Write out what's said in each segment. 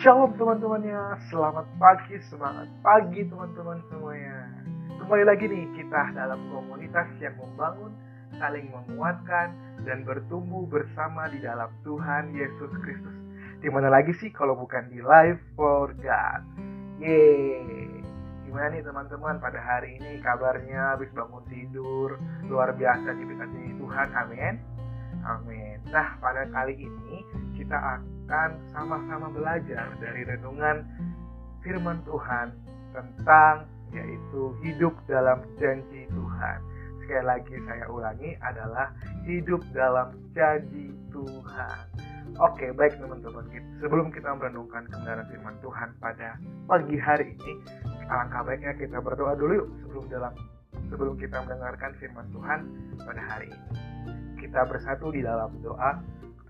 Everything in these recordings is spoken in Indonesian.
Shalom teman-temannya, selamat pagi, semangat pagi teman-teman semuanya. Kembali lagi nih kita dalam komunitas yang membangun, saling menguatkan, dan bertumbuh bersama di dalam Tuhan Yesus Kristus. Di mana lagi sih kalau bukan di Life for God. Yeay. Gimana nih teman-teman pada hari ini kabarnya habis bangun tidur, luar biasa diberkati Tuhan, amin. Amin. Nah, pada kali ini kita akan sama-sama belajar dari renungan firman Tuhan tentang yaitu hidup dalam janji Tuhan. Sekali lagi saya ulangi adalah hidup dalam janji Tuhan. Oke, baik teman-teman. Sebelum kita merenungkan kebenaran firman Tuhan pada pagi hari ini, alangkah baiknya kita berdoa dulu yuk sebelum dalam sebelum kita mendengarkan firman Tuhan pada hari ini. Kita bersatu di dalam doa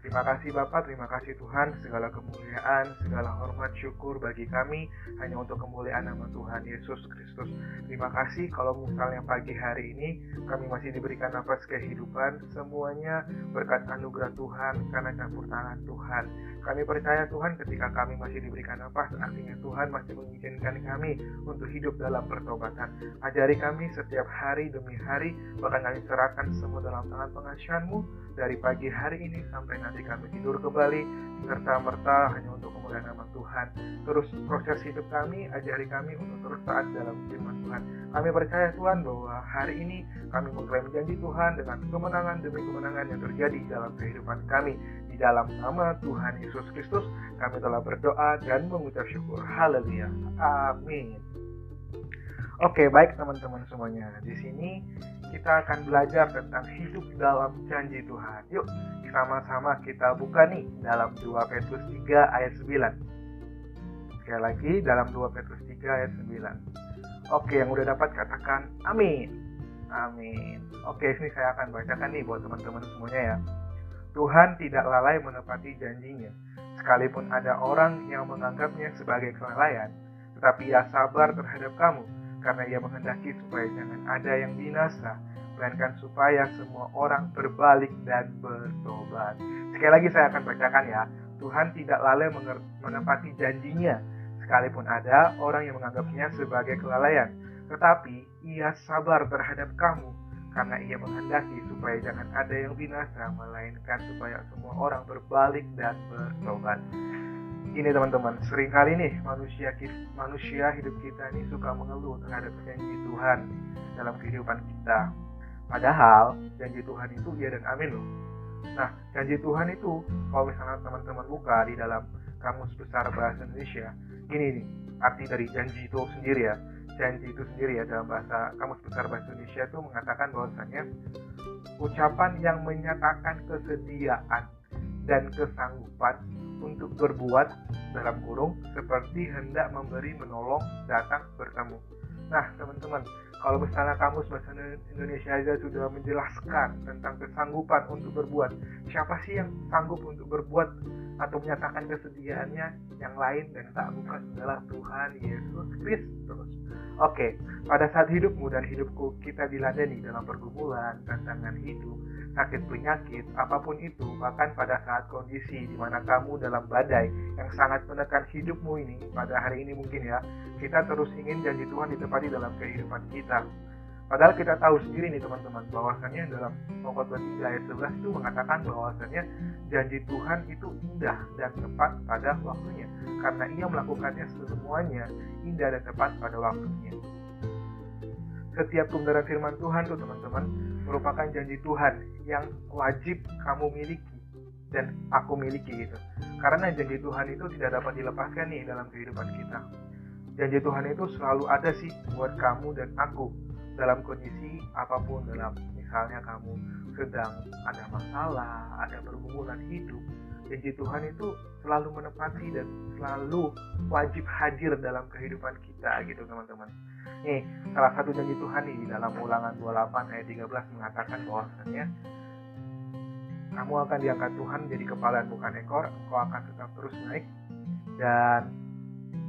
Terima kasih Bapak, terima kasih Tuhan, segala kemuliaan, segala hormat, syukur bagi kami hanya untuk kemuliaan nama Tuhan Yesus Kristus. Terima kasih kalau misalnya pagi hari ini kami masih diberikan nafas kehidupan, semuanya berkat anugerah Tuhan karena campur tangan Tuhan. Kami percaya Tuhan ketika kami masih diberikan nafas, artinya Tuhan masih mengizinkan kami untuk hidup dalam pertobatan. Ajari kami setiap hari demi hari, bahkan kami serahkan semua dalam tangan pengasihanmu dari pagi hari ini sampai nanti nanti kami tidur kembali serta merta hanya untuk kemuliaan nama Tuhan. Terus proses hidup kami, ajari kami untuk terus taat dalam firman Tuhan. Kami percaya Tuhan bahwa hari ini kami mengklaim janji Tuhan dengan kemenangan demi kemenangan yang terjadi dalam kehidupan kami. Di dalam nama Tuhan Yesus Kristus, kami telah berdoa dan mengucap syukur. Haleluya. Amin. Oke, baik teman-teman semuanya. Di sini kita akan belajar tentang hidup dalam janji Tuhan. Yuk, sama-sama kita buka nih dalam 2 Petrus 3 ayat 9. Sekali lagi dalam 2 Petrus 3 ayat 9. Oke, yang udah dapat katakan amin. Amin. Oke, ini saya akan bacakan nih buat teman-teman semuanya ya. Tuhan tidak lalai menepati janjinya. Sekalipun ada orang yang menganggapnya sebagai kelalaian, tetapi ia sabar terhadap kamu, karena ia menghendaki supaya jangan ada yang binasa, melainkan supaya semua orang berbalik dan bertobat. Sekali lagi saya akan bacakan ya. Tuhan tidak lalai menepati janjinya, sekalipun ada orang yang menganggapnya sebagai kelalaian. Tetapi ia sabar terhadap kamu, karena ia menghendaki supaya jangan ada yang binasa, melainkan supaya semua orang berbalik dan bertobat. Ini teman-teman, sering kali nih manusia manusia hidup kita ini suka mengeluh terhadap janji Tuhan dalam kehidupan kita. Padahal janji Tuhan itu iya dan amin loh. Nah, janji Tuhan itu kalau misalnya teman-teman buka di dalam kamus besar bahasa Indonesia, ini nih arti dari janji itu sendiri ya. Janji itu sendiri ya dalam bahasa kamus besar bahasa Indonesia itu mengatakan bahwasanya ucapan yang menyatakan kesediaan dan kesanggupan untuk berbuat dalam kurung seperti hendak memberi menolong datang bertemu. Nah, teman-teman, kalau misalnya kamus bahasa Indonesia aja sudah menjelaskan tentang kesanggupan untuk berbuat, siapa sih yang sanggup untuk berbuat atau menyatakan kesediaannya yang lain dan tak bukan adalah Tuhan Yesus Kristus. Oke, pada saat hidupmu dan hidupku kita diladeni dalam pergumulan, tantangan hidup, sakit penyakit, apa pun itu, bahkan pada saat kondisi di mana kamu dalam badai yang sangat menekan hidupmu ini, pada hari ini mungkin ya, kita terus ingin janji Tuhan ditepati dalam kehidupan kita. Padahal kita tahu sendiri nih teman-teman bahwasannya dalam Pokok 3 ayat 11 itu mengatakan bahwasannya janji Tuhan itu indah dan tepat pada waktunya karena ia melakukannya semuanya indah dan tepat pada waktunya. Setiap kebenaran firman Tuhan tuh teman-teman merupakan janji Tuhan yang wajib kamu miliki dan aku miliki gitu. Karena janji Tuhan itu tidak dapat dilepaskan nih dalam kehidupan kita. Janji Tuhan itu selalu ada sih buat kamu dan aku dalam kondisi apa pun dalam misalnya kamu sedang ada masalah, ada pergumulan hidup, janji Tuhan itu selalu menepati dan selalu wajib hadir dalam kehidupan kita gitu teman-teman. Nih, salah satu janji Tuhan nih di dalam ulangan 28 ayat 13 mengatakan bahwasanya kamu akan diangkat Tuhan jadi kepala bukan ekor, engkau akan tetap terus naik dan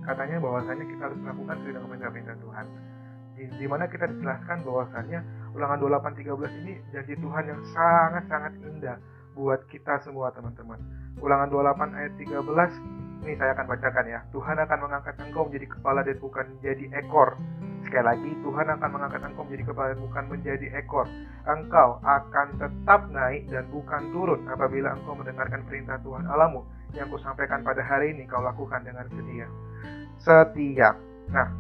katanya bahwasanya kita harus melakukan dengan perintah-perintah Tuhan di, di mana kita dijelaskan bahwasannya ulangan 2813 ini janji Tuhan yang sangat-sangat indah buat kita semua teman-teman. Ulangan 28 ayat 13 Ini saya akan bacakan ya. Tuhan akan mengangkat engkau menjadi kepala dan bukan menjadi ekor. Sekali lagi, Tuhan akan mengangkat engkau menjadi kepala bukan menjadi ekor. Engkau akan tetap naik dan bukan turun apabila engkau mendengarkan perintah Tuhan Alamu yang kusampaikan pada hari ini kau lakukan dengan setia. Setia. Nah,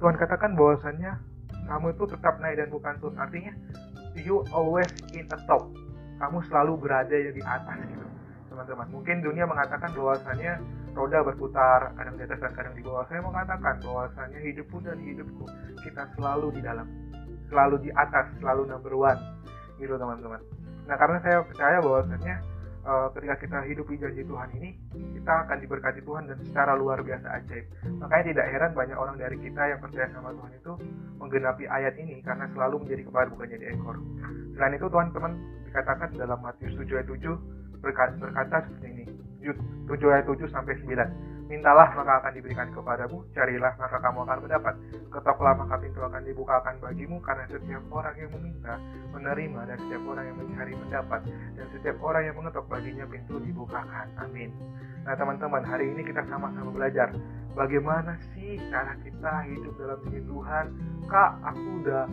Tuhan katakan bahwasannya kamu itu tetap naik dan bukan turun. Artinya, you always in the top. Kamu selalu berada di atas gitu teman-teman. Mungkin dunia mengatakan bahwasannya roda berputar, kadang di atas dan kadang di bawah. Saya mengatakan bahwasannya hidupku dan hidupku kita selalu di dalam, selalu di atas, selalu number one, gitu teman-teman. Nah karena saya percaya bahwasannya uh, ketika kita hidup di janji Tuhan ini, kita akan diberkati Tuhan dan secara luar biasa ajaib. Makanya tidak heran banyak orang dari kita yang percaya sama Tuhan itu menggenapi ayat ini karena selalu menjadi kepala bukan jadi ekor. Selain itu Tuhan teman dikatakan dalam Matius 7 ayat 7 berkata, berkata seperti 7 ayat 7 sampai 9 Mintalah maka akan diberikan kepadamu, carilah maka kamu akan mendapat, ketoklah maka pintu akan dibukakan bagimu, karena setiap orang yang meminta menerima dan setiap orang yang mencari mendapat dan setiap orang yang mengetok baginya pintu dibukakan. Amin. Nah teman-teman hari ini kita sama-sama belajar bagaimana sih cara kita hidup dalam diri Tuhan. Kak, aku udah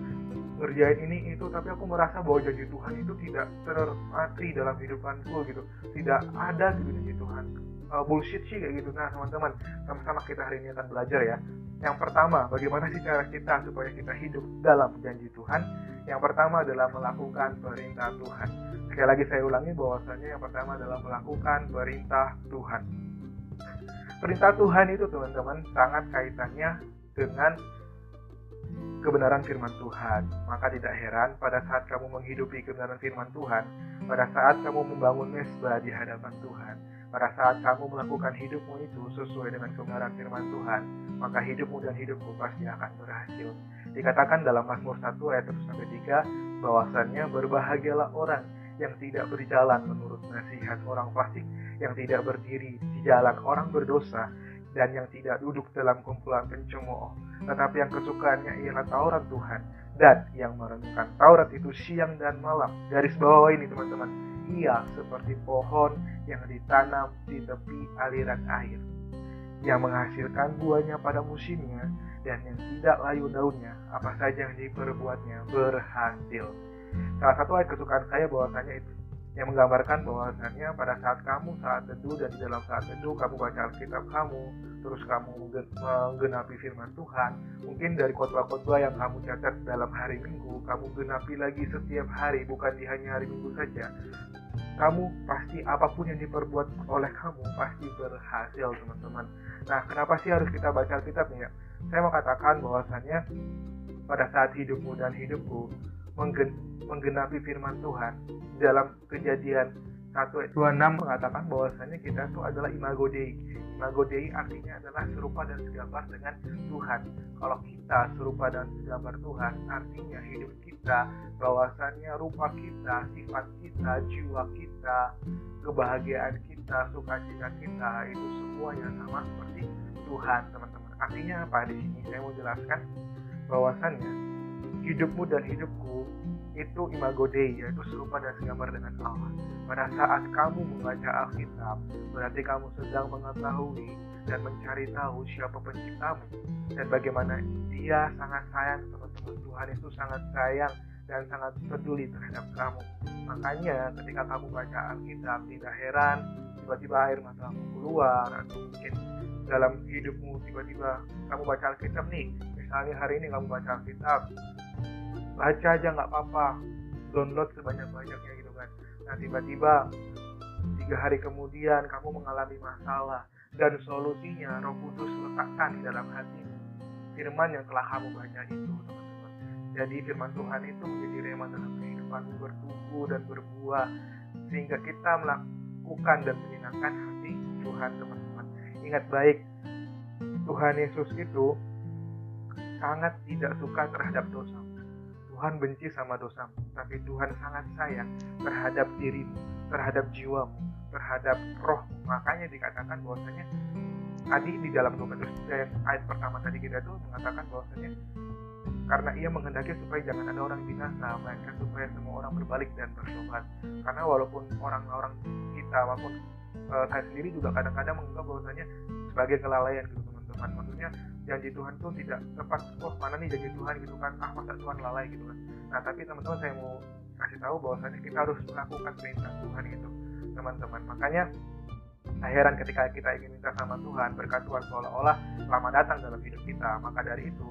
ngerjain ini itu tapi aku merasa bahwa janji Tuhan itu tidak termati dalam hidupanku gitu. Tidak ada gitu janji Tuhan. Uh, bullshit sih kayak gitu. Nah teman-teman sama-sama kita hari ini akan belajar ya. Yang pertama bagaimana sih cara kita supaya kita hidup dalam janji Tuhan? Yang pertama adalah melakukan perintah Tuhan. Sekali lagi saya ulangi bahwasanya yang pertama adalah melakukan perintah Tuhan. Perintah Tuhan itu teman-teman sangat kaitannya dengan kebenaran firman Tuhan. Maka tidak heran pada saat kamu menghidupi kebenaran firman Tuhan, pada saat kamu membangun mesbah di hadapan Tuhan, pada saat kamu melakukan hidupmu itu sesuai dengan kebenaran firman Tuhan, maka hidupmu dan hidupmu pasti akan berhasil. Dikatakan dalam Mazmur 1 ayat 1 sampai 3 bahwasannya berbahagialah orang yang tidak berjalan menurut nasihat orang fasik, yang tidak berdiri di jalan orang berdosa, dan yang tidak duduk dalam kumpulan pencemooh, tetapi yang kesukaannya ialah Taurat Tuhan dan yang merenungkan Taurat itu siang dan malam. Garis bawah ini teman-teman, ia seperti pohon yang ditanam di tepi aliran air, yang menghasilkan buahnya pada musimnya dan yang tidak layu daunnya, apa saja yang diperbuatnya berhasil. Salah satu ayat kesukaan saya bahwasanya itu yang menggambarkan bahwasannya pada saat kamu saat teduh dan di dalam saat teduh kamu baca Alkitab kamu terus kamu menggenapi firman Tuhan mungkin dari khotbah-khotbah yang kamu catat dalam hari Minggu kamu genapi lagi setiap hari bukan di hanya hari Minggu saja. Kamu pasti apa pun yang diperbuat oleh kamu pasti berhasil teman-teman. Nah kenapa sih harus kita baca Alkitab ya? Saya mau katakan bahwasannya pada saat hidupmu dan hidupku menggenapi firman Tuhan dalam kejadian 1 ayat 26 mengatakan bahwasanya kita itu adalah imago Dei. Imago Dei artinya adalah serupa dan segambar dengan Tuhan. Kalau kita serupa dan segambar Tuhan, artinya hidup kita, bahwasannya rupa kita, sifat kita, jiwa kita, kebahagiaan kita, sukacita kita, itu semuanya sama seperti Tuhan, teman-teman. Artinya apa? Di sini saya mau jelaskan bahwasannya hidupmu dan hidupku itu imago Dei, yaitu serupa dan segambar dengan Allah. Pada saat kamu membaca Alkitab, berarti kamu sedang mengetahui dan mencari tahu siapa penciptamu dan bagaimana dia sangat sayang teman-teman Tuhan itu sangat sayang dan sangat peduli terhadap kamu. Makanya ketika kamu baca Alkitab tidak heran tiba-tiba air matamu keluar atau mungkin dalam hidupmu tiba-tiba kamu baca Alkitab nih misalnya hari ini kamu baca Alkitab baca aja nggak apa-apa. Download sebanyak-banyaknya gitu kan. Nah tiba-tiba tiga hari kemudian kamu mengalami masalah dan solusinya Roh Kudus letakkan di dalam hati firman yang telah kamu baca itu teman-teman. Jadi firman Tuhan itu menjadi rema dalam kehidupanmu bertumbuh dan berbuah sehingga kita melakukan dan menyenangkan hati Tuhan teman-teman. Ingat baik Tuhan Yesus itu sangat tidak suka terhadap dosa Tuhan benci sama dosa, tapi Tuhan sangat sayang terhadap dirimu, terhadap jiwamu, terhadap roh. Makanya dikatakan bahwasanya tadi di dalam 2 Petrus yang ayat pertama tadi kita tuh mengatakan bahwasanya karena ia menghendaki supaya jangan ada orang binasa, melainkan supaya semua orang berbalik dan bertobat. Karena walaupun orang-orang kita maupun uh, saya sendiri juga kadang-kadang menganggap bahwasanya sebagai kelalaian gitu teman-teman maksudnya janji Tuhan tuh tidak tepat wah mana nih janji Tuhan gitu kan ah masa Tuhan lalai gitu kan nah tapi teman-teman saya mau kasih tahu bahwasanya kita harus melakukan perintah Tuhan itu teman-teman makanya Nah, heran ketika kita ingin minta sama Tuhan, berkat Tuhan seolah-olah lama datang dalam hidup kita. Maka dari itu,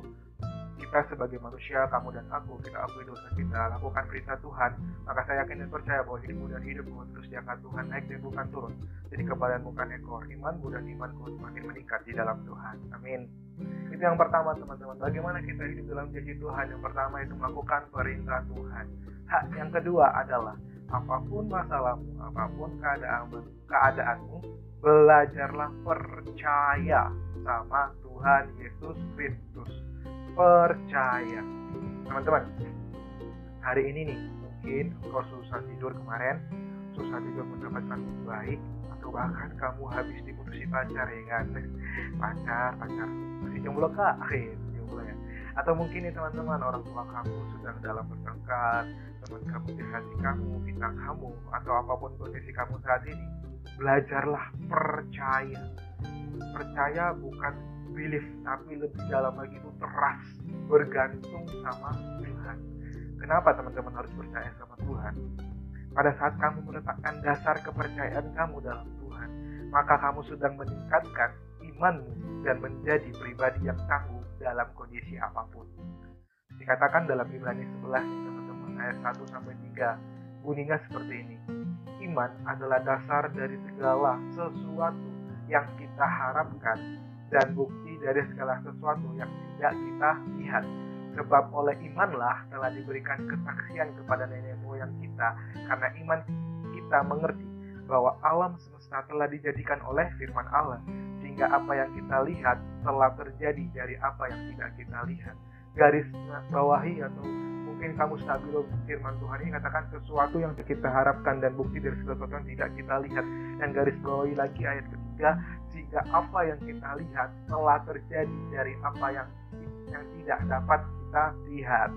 kita sebagai manusia, kamu dan aku, kita akui dosa kita, lakukan perintah Tuhan, maka saya yakin dan percaya bahwa hidupmu dan hidupmu terus diangkat Tuhan naik dan bukan turun. Jadi kebadan bukan ekor, imanmu dan imanku semakin meningkat di dalam Tuhan. Amin. Itu yang pertama teman-teman, bagaimana kita hidup dalam janji Tuhan. Yang pertama itu melakukan perintah Tuhan. Hak yang kedua adalah apa pun masalahmu, apa pun keadaanmu, keadaanmu, belajarlah percaya sama Tuhan Yesus Kristus. Percaya. Teman-teman, hari ini nih, mungkin kau susah tidur kemarin, susah tidur mendapatkan baik, atau bahkan kamu habis diputusi pacar ya kan? Pacar, pacar, masih jomblo kak? Jomblo ya. Atau mungkin nih teman-teman, orang tua kamu sedang dalam pertengkar, teman kamu hati kamu, bintang kamu, atau apa pun kondisi kamu saat ini, belajarlah percaya. Percaya bukan belief, tapi lebih dalam lagi itu teras, bergantung sama Tuhan. Kenapa teman-teman harus percaya sama Tuhan? Pada saat kamu meletakkan dasar kepercayaan kamu dalam Tuhan, maka kamu sedang meningkatkan imanmu dan menjadi pribadi yang tangguh dalam kondisi apa pun. Dikatakan dalam Ibrani 11 ayat 1 sampai 3. Bunyinya seperti ini. Iman adalah dasar dari segala sesuatu yang kita harapkan dan bukti dari segala sesuatu yang tidak kita lihat. Sebab oleh imanlah telah diberikan kesaksian kepada nenek moyang kita karena iman kita mengerti bahwa alam semesta telah dijadikan oleh firman Allah sehingga apa yang kita lihat telah terjadi dari apa yang tidak kita lihat. Garis bawahi atau mungkin kamu stabilo firman Tuhan ini katakan sesuatu yang kita harapkan dan bukti dari sesuatu yang tidak kita lihat. Dan garis bawahi lagi ayat ketiga sehingga apa yang kita lihat telah terjadi dari apa yang yang tidak dapat kita lihat.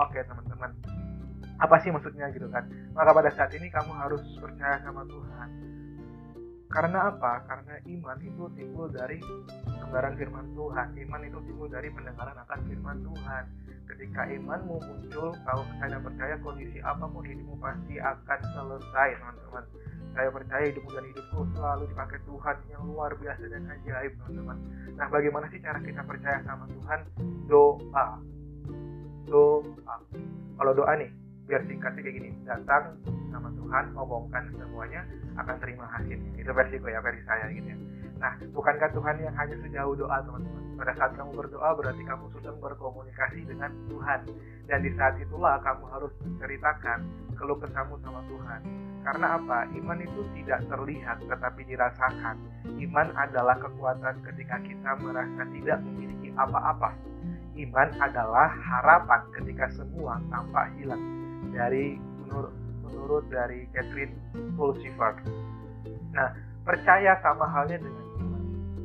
Oke teman-teman. Apa sih maksudnya gitu kan? Maka pada saat ini kamu harus percaya sama Tuhan karena apa? Karena iman itu timbul dari kebenaran firman Tuhan. Iman itu timbul dari pendengaran akan firman Tuhan. Ketika imanmu muncul kau percaya percaya kondisi apa pun hidupmu pasti akan selesai teman-teman. Saya percaya hidupmu dan hidupku selalu dipakai Tuhan yang luar biasa dan ajaib teman-teman. Nah bagaimana sih cara kita percaya sama Tuhan? Doa. Doa. Kalau doa nih biar singkatnya kayak gini datang sama Tuhan omongkan semuanya akan terima hasilnya itu versiku ya versi saya gitu ya Nah, bukankah Tuhan yang hanya sejauh doa, teman-teman? Pada saat kamu berdoa, berarti kamu sedang berkomunikasi dengan Tuhan. Dan di saat itulah kamu harus menceritakan keluh kesahmu sama Tuhan. Karena apa? Iman itu tidak terlihat, tetapi dirasakan. Iman adalah kekuatan ketika kita merasa tidak memiliki apa-apa. Iman adalah harapan ketika semua tampak hilang. Dari menurut, menurut dari Catherine Pulsifer. Nah, percaya sama halnya dengan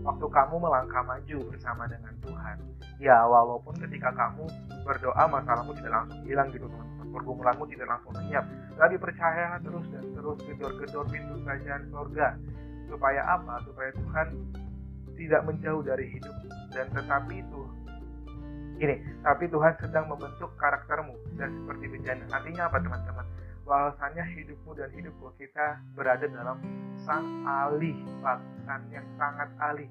waktu kamu melangkah maju bersama dengan Tuhan. Ya, walaupun ketika kamu berdoa masalahmu tidak langsung hilang gitu teman-teman, pergumulanmu tidak langsung lenyap. Tapi percaya terus dan terus gedor-gedor pintu kerajaan surga. Supaya apa? Supaya Tuhan tidak menjauh dari hidup dan tetapi itu gini, tapi Tuhan sedang membentuk karaktermu dan seperti bejana. Artinya apa teman-teman? bahwasanya hidupmu dan hidupku kita berada dalam sang alih bahkan yang sangat alih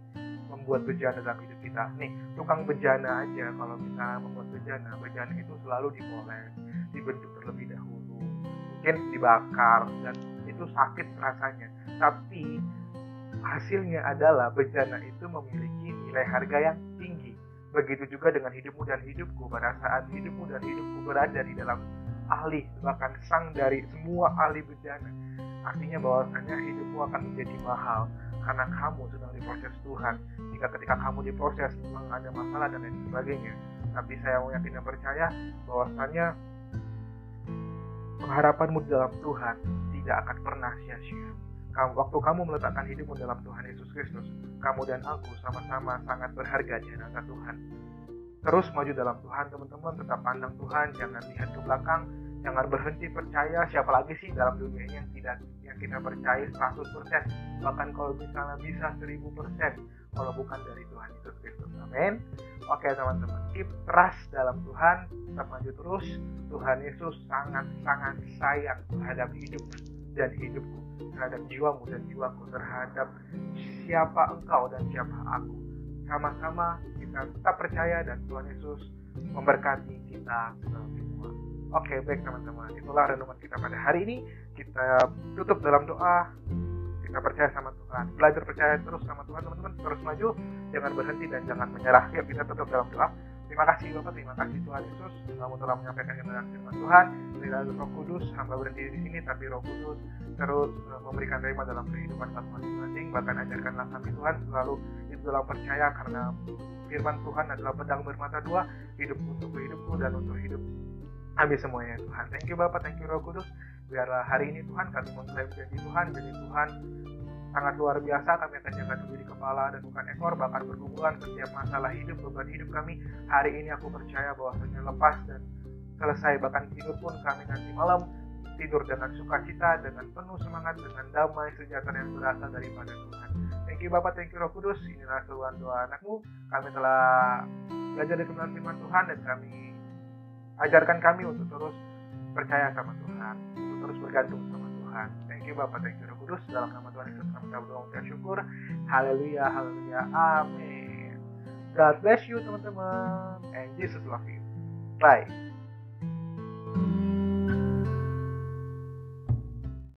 membuat bejana dalam hidup kita nih tukang bejana aja kalau kita membuat bejana bejana itu selalu dipoles dibentuk terlebih dahulu mungkin dibakar dan itu sakit rasanya tapi hasilnya adalah bejana itu memiliki nilai harga yang begitu juga dengan hidupmu dan hidupku. Pada saat hidupmu dan hidupku berada di dalam ahli bahkan sang dari semua ahli bejana artinya bahwasanya hidupmu akan menjadi mahal karena kamu sedang diproses Tuhan. Jika ketika kamu diproses memang ada masalah dan lain sebagainya. Tapi saya yakin dan percaya bahwasanya pengharapanmu dalam Tuhan tidak akan pernah sia-sia waktu kamu meletakkan hidupmu dalam Tuhan Yesus Kristus, kamu dan aku sama-sama sangat berharga di hadapan Tuhan. Terus maju dalam Tuhan, teman-teman. Tetap pandang Tuhan, jangan lihat ke belakang, jangan berhenti percaya siapa lagi sih dalam dunia ini yang tidak yang kita percaya 100% bahkan kalau misalnya bisa 1000% kalau bukan dari Tuhan Yesus Kristus amin oke teman-teman keep trust dalam Tuhan tetap maju terus Tuhan Yesus sangat-sangat sayang terhadap hidup dan hidupku terhadap jiwamu dan jiwaku terhadap siapa engkau dan siapa aku sama-sama kita tetap percaya dan Tuhan Yesus memberkati kita semua. Oke, baik teman-teman. Itulah renungan kita pada hari ini. Kita tutup dalam doa. Kita percaya sama Tuhan. Belajar percaya terus sama Tuhan, teman-teman. Terus maju. Jangan berhenti dan jangan menyerah. Yuk kita tutup dalam doa. Terima kasih Bapak, terima kasih Tuhan Yesus. Kamu telah menyampaikan kebenaran firman Tuhan. Tidak Roh Kudus, hamba berhenti di sini, tapi Roh Kudus terus eh, memberikan terima dalam kehidupan kami masing-masing. Bahkan ajarkanlah kami Tuhan selalu itu dalam percaya karena firman Tuhan adalah pedang bermata dua, hidup untuk hidupku dan untuk hidup kami semuanya Tuhan. Thank you Bapak, thank you Roh Kudus. Biarlah hari ini Tuhan kami mengklaim janji Tuhan, jadi Tuhan sangat luar biasa kami akan jaga menjadi kepala dan bukan ekor bahkan berhubungan setiap masalah hidup beban hidup kami hari ini aku percaya bahwasanya lepas dan selesai bahkan tidur pun kami nanti malam tidur dengan sukacita dengan penuh semangat dengan damai sejahtera yang berasal daripada Tuhan. Thank you Bapak thank you Roh Kudus. Inilah seruan doa anakmu. Kami telah belajar dari kebenaran firman Tuhan dan kami ajarkan kami untuk terus percaya sama Tuhan untuk terus bergantung sama Tuhan. Thank you Bapak thank you Roh Kudus. Dalam nama Tuhan Yesus kami berdoa dan syukur. Haleluya haleluya amin. God bless you teman-teman and Jesus love you. Bye